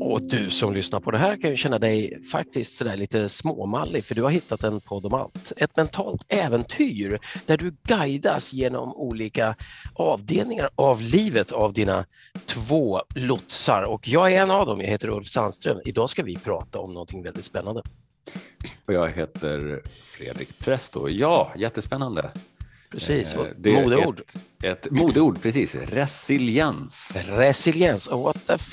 Och du som lyssnar på det här kan ju känna dig faktiskt sådär lite småmallig för du har hittat en podd om allt. Ett mentalt äventyr där du guidas genom olika avdelningar av livet av dina två lotsar. Och jag är en av dem, jag heter Ulf Sandström. Idag ska vi prata om någonting väldigt spännande. Och jag heter Fredrik Presto. Ja, jättespännande. Precis, Eh, det är modeord. Ett, ett modeord, precis. Resiliens. Resiliens, what the f-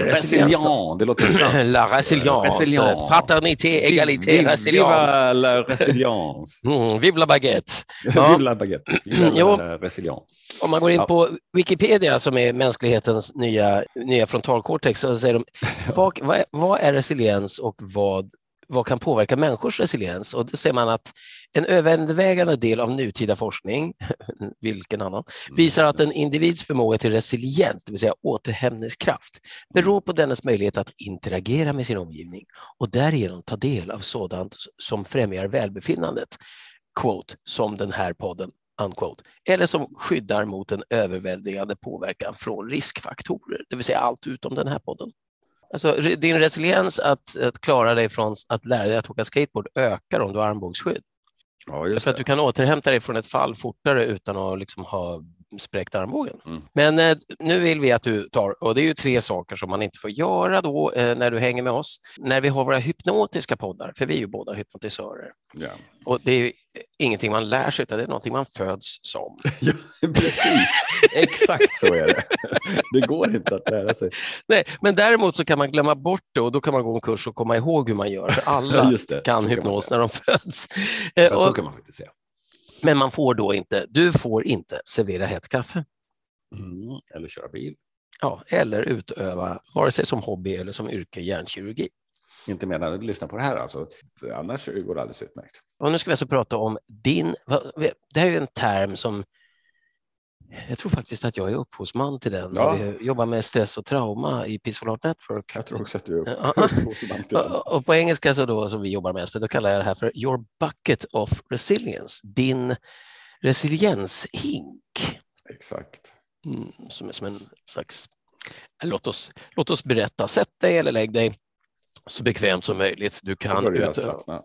resiliens det låter franskt. La résilience, Resilient. fraternité, égalité, Vive- résilience. Viva la résilience. Mm, vive la baguette. Ja. Vive la baguette. Viva Jo. la resilient. Om man går in på Wikipedia som är mänsklighetens nya, nya frontalkortex så säger de vad, vad är resiliens och vad, vad kan påverka människors resiliens? Och då ser man att en övervägande del av nutida forskning, vilken annan, visar att en individs förmåga till resiliens, det vill säga återhämtningskraft, beror på dennes möjlighet att interagera med sin omgivning och därigenom ta del av sådant som främjar välbefinnandet. Quote, som den här podden unquote, eller som skyddar mot en överväldigande påverkan från riskfaktorer, det vill säga allt utom den här podden. Alltså, din resiliens att, att klara dig från att lära dig att åka skateboard ökar om du har armbågsskydd. Ja, just För att du kan återhämta dig från ett fall fortare utan att liksom ha spräckt armbågen. Mm. Men eh, nu vill vi att du tar, och det är ju tre saker som man inte får göra då eh, när du hänger med oss, när vi har våra hypnotiska poddar, för vi är ju båda hypnotisörer. Ja. Och det är ingenting man lär sig, utan det är någonting man föds som. ja, precis. Exakt så är det. Det går inte att lära sig. Nej, men däremot så kan man glömma bort det och då kan man gå en kurs och komma ihåg hur man gör, för alla. Så kan man hypnos säga. när de föds. Eh, Ja, så kan man faktiskt säga. Men man får då inte, du får inte servera hett kaffe. Mm. Eller köra bil. Ja, eller utöva, vare sig som hobby eller som yrke, hjärnkirurgi. Inte medan du lyssnar på det här alltså. Annars går det alldeles utmärkt. Och nu ska vi alltså prata om din, det här är ju en term som jag tror faktiskt att jag är upphovsman till den. Ja. Vi jobbar med stress och trauma i Peaceful Heart Network. Jag tror också att du är upphovsman till den. Och, och på engelska så då, som vi jobbar med, så då kallar jag det här för your bucket of resilience, din resilienshink. Exakt. Mm, som är som en slags, låt oss, låt oss berätta, sätt dig eller lägg dig så bekvämt som möjligt. Du kan, utöva,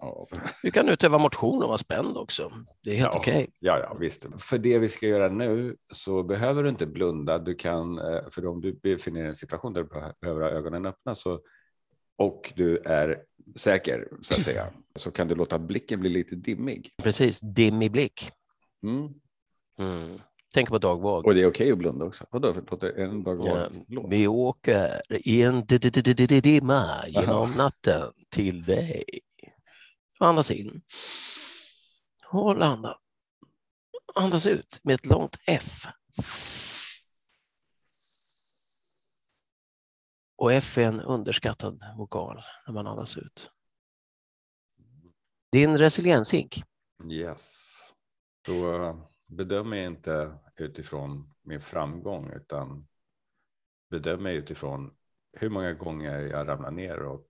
du kan utöva motion och vara spänd också. Det är helt Ja. okej. Ja, ja, visst. För det vi ska göra nu så behöver du inte blunda. Du kan, eh, för om du befinner dig i en situation där du beh- behöver ha ögonen öppna så, och du är säker, så att säga, så kan du låta blicken bli lite dimmig. Precis, dimmig blick. Mm. Mm. Tänk på Dag Vag. Och det är okej att blunda också. Vadå, låter en dag Ja, vara låt? vi åker i en di- di- di- di- di- dimma genom natten till dig. Andas in. Och landa. Andas ut med ett långt F. Och F är en underskattad vokal när man andas ut. Din resilienshink. Yes. Så eh, bedöm mig inte utifrån min framgång utan bedöm mig utifrån hur många gånger jag ramlade ner och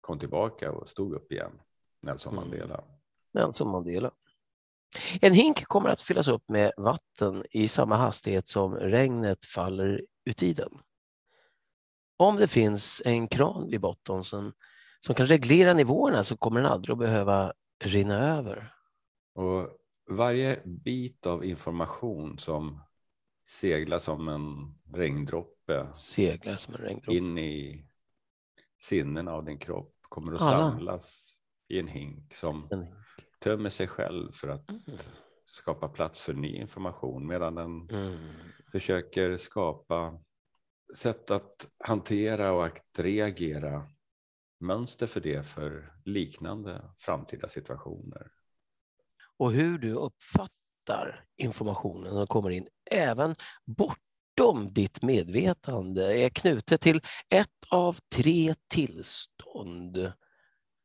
kom tillbaka och stod upp igen. Nelson Mm. Mandela. Nelson Mandela. En hink kommer att fyllas upp med vatten i samma hastighet som regnet faller ut i den. Om det finns en kran vid botten som, som kan reglera nivåerna så kommer den aldrig att behöva rinna över. Och varje bit av information som seglar som en regndroppe Seglar som en regndroppe. in i sinnena av din kropp kommer att Alla. samlas i en hink som En hink. tömmer sig själv för att Mm. skapa plats för ny information medan den Mm. försöker skapa sätt att hantera och att reagera mönster för det för liknande framtida situationer. Och hur du uppfattar informationen som kommer in, även bortom ditt medvetande, är knutet till ett av tre tillstånd,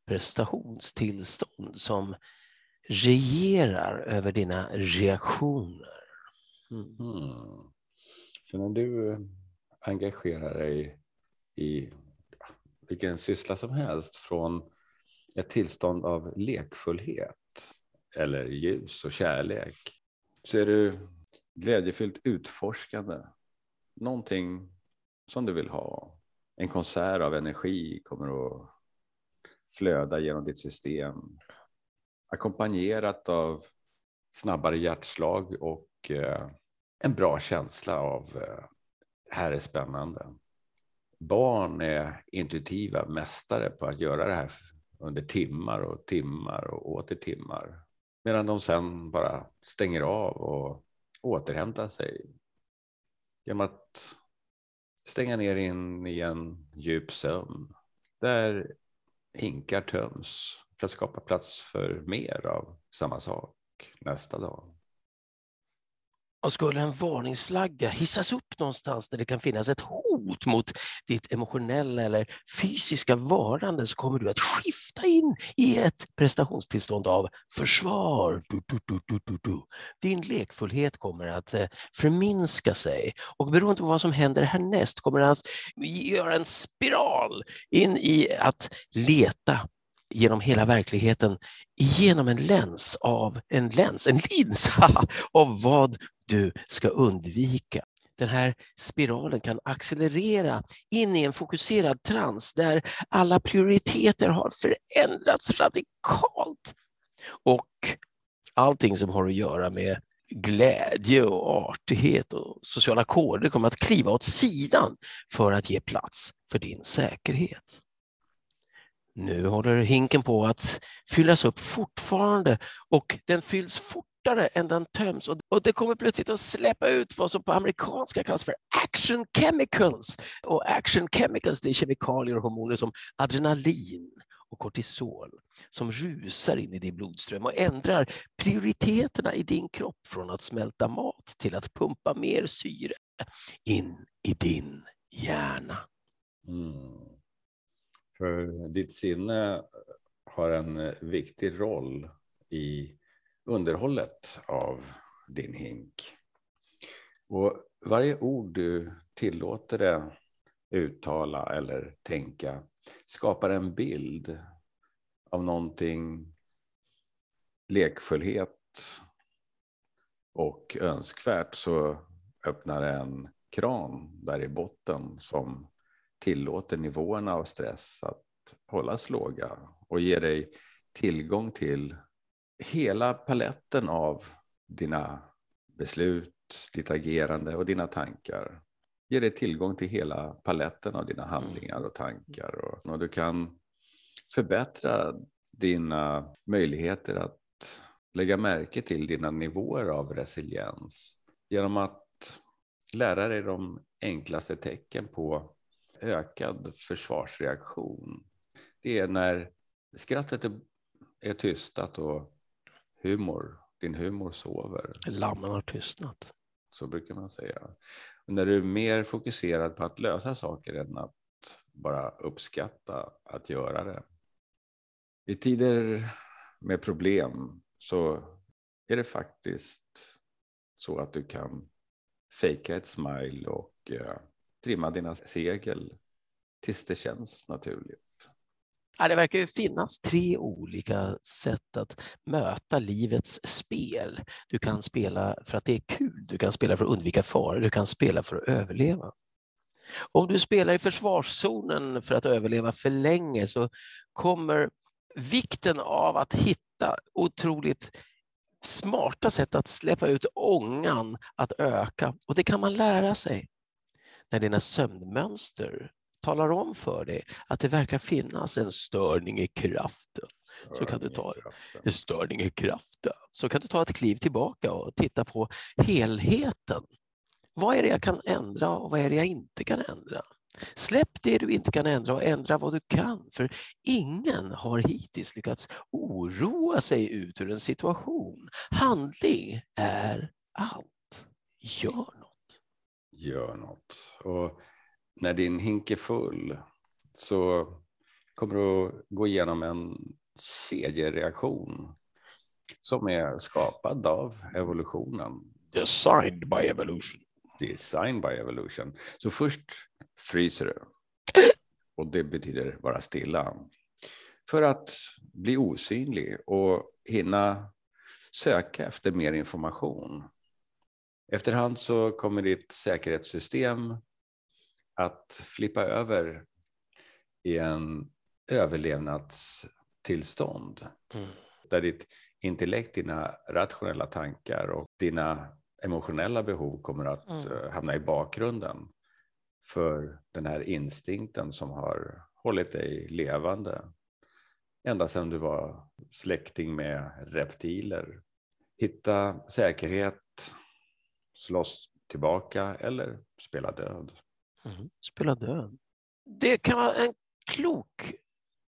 prestationstillstånd, som regerar över dina reaktioner. Mm. Hmm. Så när du eh, engagerar dig i vilken syssla som helst från ett tillstånd av lekfullhet eller ljus och kärlek så är du glädjefyllt utforskande. Någonting som du vill ha. En konsert av energi kommer att flöda genom ditt system. Ackompanjerat av snabbare hjärtslag och eh, en bra känsla av det här är spännande. Barn är intuitiva mästare på att göra det här under timmar och timmar och åter timmar. Medan de sen bara stänger av och återhämtar sig genom att stänga ner in i en djup sömn där hinkar töms för att skapa plats för mer av samma sak nästa dag. Och skulle en varningsflagga hissas upp någonstans där det kan finnas ett hot mot ditt emotionella eller fysiska varande så kommer du att skifta in i ett prestationstillstånd av försvar. Du, du, du, Din lekfullhet kommer att eh, förminska sig. Och beroende på vad som händer härnäst kommer det att göra en spiral in i att leta genom hela verkligheten genom en läns, av en läns, en lins av vad du ska undvika. Den här spiralen kan accelerera in i en fokuserad trans där alla prioriteter har förändrats radikalt. Och allting som har att göra med glädje och artighet och sociala koder kommer att kliva åt sidan för att ge plats för din säkerhet. Nu håller hinken på att fyllas upp fortfarande och den fylls fortare än den töms och det kommer plötsligt att släppa ut vad som på amerikanska kallas för action chemicals. Och action chemicals det är kemikalier och hormoner som adrenalin och kortisol som rusar in i din blodström och ändrar prioriteterna i din kropp från att smälta mat till att pumpa mer syre in i din hjärna. Mm. För ditt sinne eh, har en eh, viktig roll i underhållet av din hink. Och varje ord du tillåter det uttala eller tänka skapar en bild av någonting lekfullhet och önskvärt så öppnar en kran där i botten som tillåter nivåerna av stress att hållas låga och ger dig tillgång till hela paletten av dina beslut, ditt agerande och dina tankar. Ger dig tillgång till hela paletten av dina handlingar och tankar och, och du kan förbättra dina möjligheter att lägga märke till dina nivåer av resiliens genom att lära dig de enklaste tecken på ökad försvarsreaktion. Det är när skrattet är tystat och humor, din humor sover. Lammen har tystnat. Så brukar man säga. Och när du är mer fokuserad på att lösa saker än att bara uppskatta att göra det. I tider med problem så är det faktiskt så att du kan fejka ett smile och eh, trimma dina segel tills det känns naturligt. Ja, det verkar ju finnas tre olika sätt att möta livets spel. Du kan spela för att det är kul, du kan spela för att undvika faror, du kan spela för att överleva. Om du spelar i försvarszonen för att överleva för länge så kommer vikten av att hitta otroligt smarta sätt att släppa ut ångan att öka och det kan man lära sig när dina sömnmönster talar om för dig att det verkar finnas en störning i kraften. Så kan du ta en störning i kraften. Så kan du ta ett kliv tillbaka och titta på helheten. Vad är det jag kan ändra och vad är det jag inte kan ändra? Släpp det du inte kan ändra och ändra vad du kan, för ingen har hittills lyckats oroa sig ut ur en situation. Handling är allt. Gör gör något. Och när din hink är full så kommer du att gå igenom en kedjereaktion som är skapad av evolutionen. Designed by evolution. Designed by evolution. Så först fryser du. Och det betyder vara stilla. För att bli osynlig och hinna söka efter mer information. Efterhand så kommer ditt säkerhetssystem att flippa över i en överlevnadstillstånd. Mm. Där ditt intellekt, dina rationella tankar och dina emotionella behov kommer att mm. Eh, hamna i bakgrunden för den här instinkten som har hållit dig levande ända sedan du var släkting med reptiler. Hitta säkerhet, slåss tillbaka eller spela död. Mm, spela död. Det kan vara en klok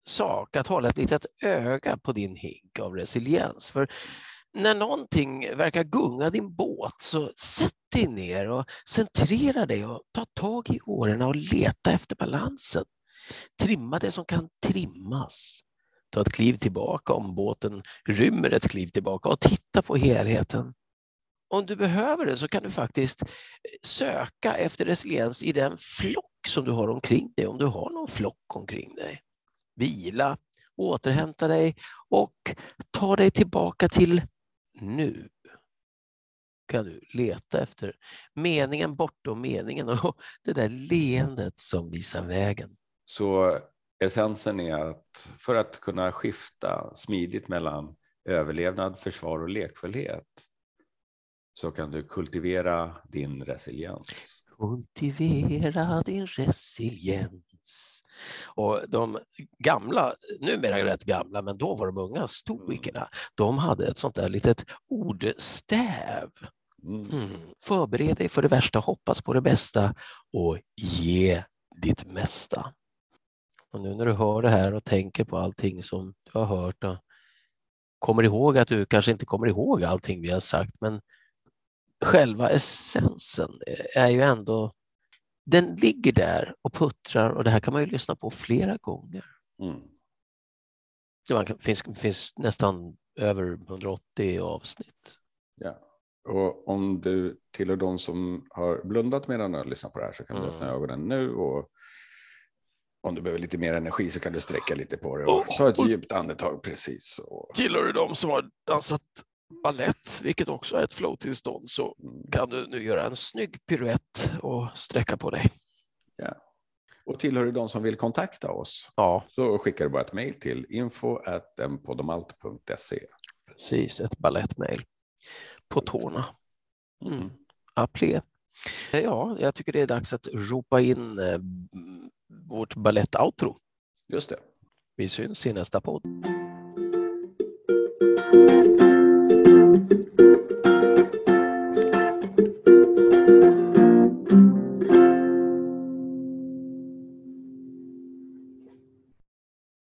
sak att hålla ett litet öga på din hink av resiliens. För när någonting verkar gunga din båt så sätt dig ner och centrera dig och ta tag i årorna och leta efter balansen. Trimma det som kan trimmas. Ta ett kliv tillbaka om båten rymmer ett kliv tillbaka och titta på helheten. Om du behöver det så kan du faktiskt eh, söka efter resiliens i den flock som du har omkring dig, om du har någon flock omkring dig. Vila, återhämta dig och ta dig tillbaka till nu kan du leta efter meningen bortom meningen och det där leendet som visar vägen. Så essensen är att för att kunna skifta smidigt mellan överlevnad, försvar och lekfullhet så kan du kultivera din resiliens. Kultivera din resiliens. Och de gamla, numera rätt gamla, men då var de unga stoikerna, de hade ett sånt där litet ordstäv. Mm. mm. Förbered dig för det värsta, hoppas på det bästa och ge ditt mesta. Och nu när du hör det här och tänker på allting som du har hört och kommer ihåg att du kanske inte kommer ihåg allting vi har sagt, men själva essensen är ju ändå, den ligger där och puttrar och det här kan man ju lyssna på flera gånger. Mm. Det finns, finns nästan över 180 avsnitt. Ja. Och om du tillhör de som har blundat medan du lyssnar på det här så kan du öppna mm. ögonen nu och om du behöver lite mer energi så kan du sträcka lite på det och ta ett djupt andetag precis. Och... Tillhör du de som har dansat ballett, vilket också är ett flow-tillstånd, så mm. kan du nu göra en snygg piruett och sträcka på dig. Ja. Och tillhör du de som vill kontakta oss ja. så skickar du bara ett mejl till info.podomalt.se. Precis, ett balettmejl. På tårna. Mm. Apple. Ja, jag tycker det är dags att ropa in eh, vårt balett-outro. Just det. Vi syns i nästa podd.